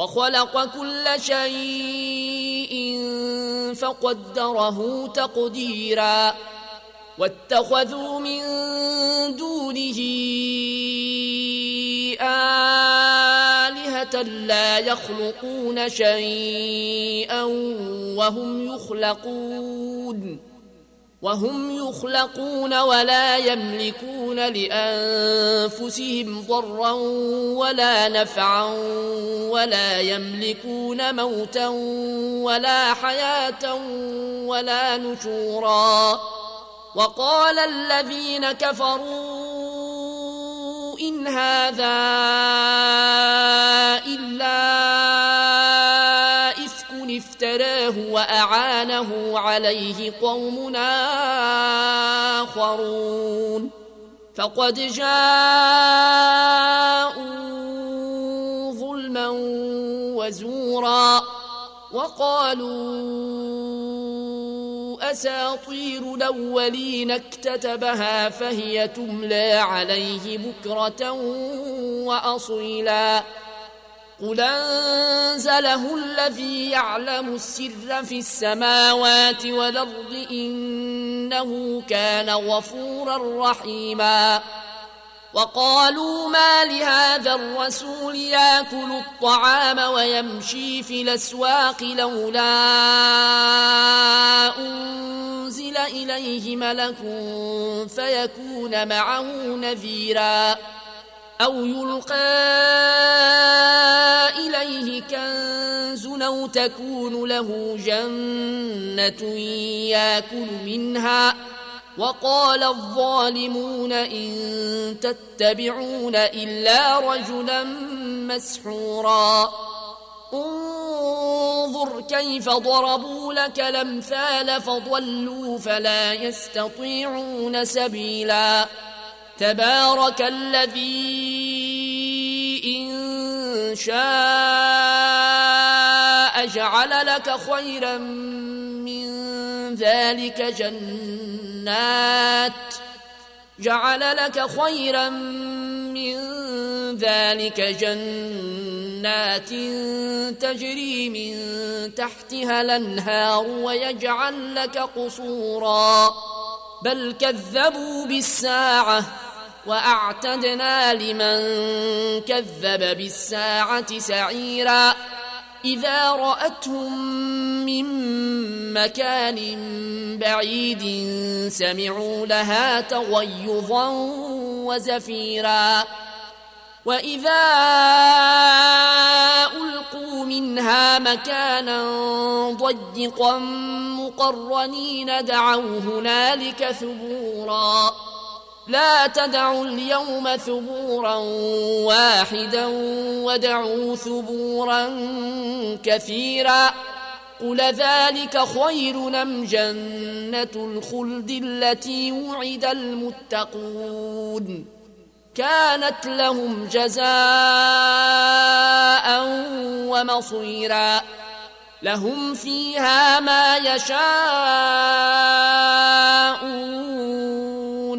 وخلق كل شيء فقدره تقديرا واتخذوا من دونه آلهة لا يخلقون شيئا وهم يخلقون وهم يخلقون ولا يملكون لأنفسهم ضرا ولا نفعا ولا يملكون موتا ولا حياة ولا نشورا. وقال الذين كفروا إن هذا واعانه عليه قوم آخرون. فقد جاءوا ظلما وزورا وقالوا أساطير الأولين اكتتبها فهي تملى عليه بكرة وأصيلا. قل انزله الذي يعلم السر في السماوات والارض انه كان غفورا رحيما وقالوا ما لهذا الرسول ياكل الطعام ويمشي في الاسواق لولا انزل اليه ملك فيكون معه نذيرا أو يلقى إليه كنز أو تكون له جنة يأكل منها وقال الظالمون إن تتبعون إلا رجلا مسحورا انظر كيف ضربوا لك الأمثال فضلوا فلا يستطيعون سبيلاً تبارك الذي إن شاء جعل لك خيرا من ذلك جنات جعل لك خيرا من ذلك جنات تجري من تحتها الأنهار ويجعل لك قصورا. بل كذبوا بالساعة وأعتدنا لمن كذب بالساعة سعيرا. إذا رأتهم من مكان بعيد سمعوا لها تغيظا وزفيرا. وإذا ألقوا منها مكانا ضيقا مقرنين دعوا هنالك ثبورا. لا تدعوا اليوم ثبورا واحدا ودعوا ثبورا كثيرا قل ذلك خير نم جنة الخلد التي وعد المتقون كانت لهم جزاء ومصيرا لهم فيها ما يشاءون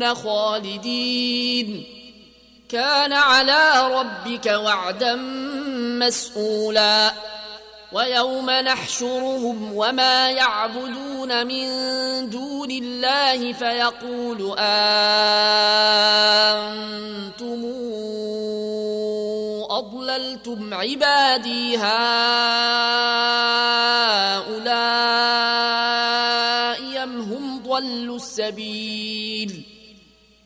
خالدين. كان على ربك وعدا مسؤولا. ويوم نحشرهم وما يعبدون من دون الله فيقول أنتم أضللتم عبادي هؤلاء أم هم ضلوا السبيل؟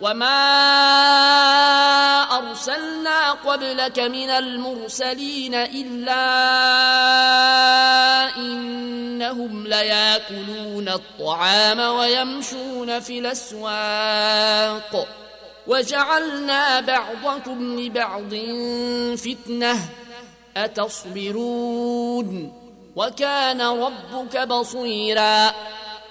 وما ارسلنا قبلك من المرسلين الا انهم لياكلون الطعام ويمشون في الاسواق وجعلنا بعضكم لبعض فتنه اتصبرون وكان ربك بصيرا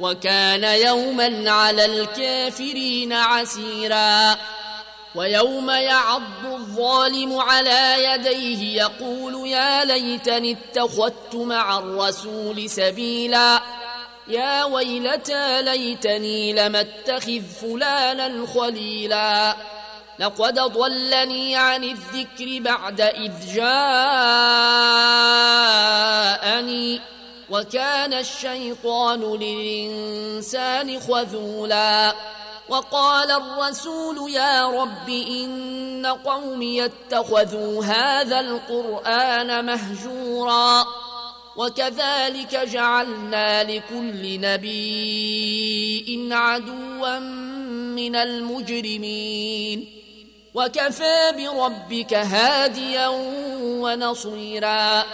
وكان يوما على الكافرين عسيرا ويوم يعض الظالم على يديه يقول يا ليتني اتخذت مع الرسول سبيلا يا ويلتى ليتني لم اتخذ فلانا خليلا لقد ضلني عن الذكر بعد إذ جاءني وكان الشيطان للإنسان خذولا وقال الرسول يا رب إن قومي اتخذوا هذا القرآن مهجورا وكذلك جعلنا لكل نبي عدوا من المجرمين وكفى بربك هاديا ونصيرا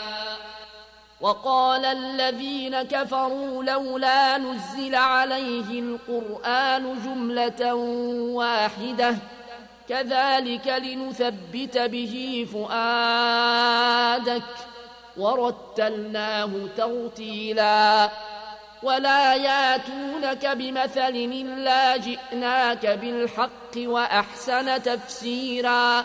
وقال الذين كفروا لولا نزل عليه القرآن جملة واحدة. كذلك لنثبت به فؤادك. ورتلناه ترتيلا. ولا ياتونك بمثل إلا جئناك بالحق وأحسن تفسيرا.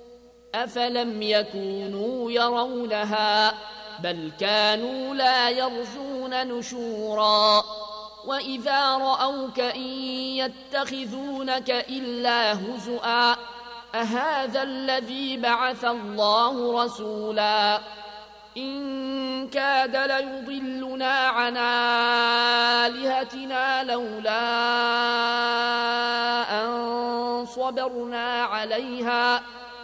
أفلم يكونوا يرونها بل كانوا لا يرجون نشورا وإذا رأوك إن يتخذونك إلا هزؤا أهذا الذي بعث الله رسولا إن كاد ليضلنا عن آلهتنا لولا أن صبرنا عليها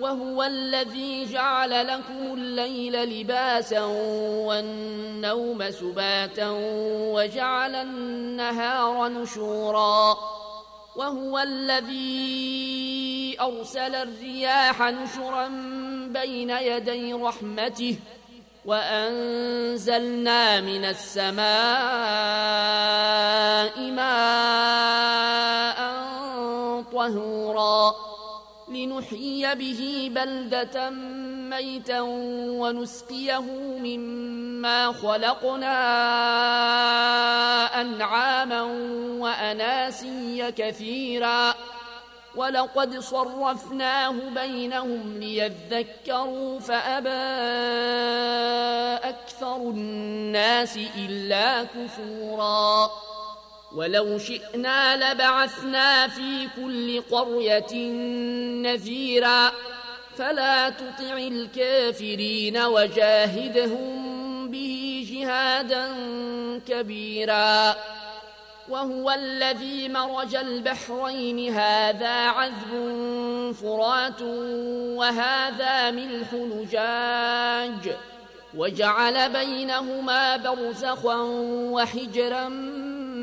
وهو الذي جعل لكم الليل لباسا والنوم سباتا وجعل النهار نشورا وهو الذي أرسل الرياح نشرا بين يدي رحمته وأنزلنا من السماء ماء طهورا لنحيي به بلدة ميتا ونسقيه مما خلقنا أنعاما وأناسيا كثيرا. ولقد صرفناه بينهم ليذكروا فأبى أكثر الناس إلا كفوراً. ولو شئنا لبعثنا في كل قرية نذيرا. فلا تطع الكافرين وجاهدهم به جهادا كبيرا. وهو الذي مرج البحرين. هذا عذب فرات وهذا ملح نجاج. وجعل بينهما برزخا وحجرا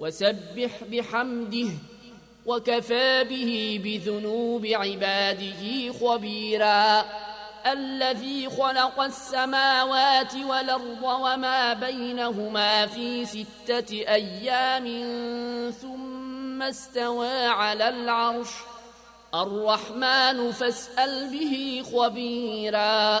وسبح بحمده وكفى به بذنوب عباده خبيرا الذي خلق السماوات والأرض وما بينهما في ستة أيام ثم استوى على العرش. الرحمن فاسأل به خبيرا.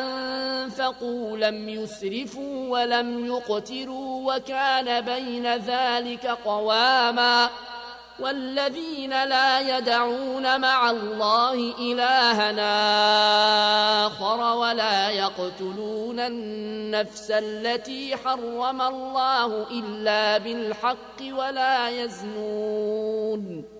أنفقوا لم يسرفوا ولم يقتروا وكان بين ذلك قواما والذين لا يدعون مع الله إلهنا آخر ولا يقتلون النفس التي حرم الله إلا بالحق ولا يزنون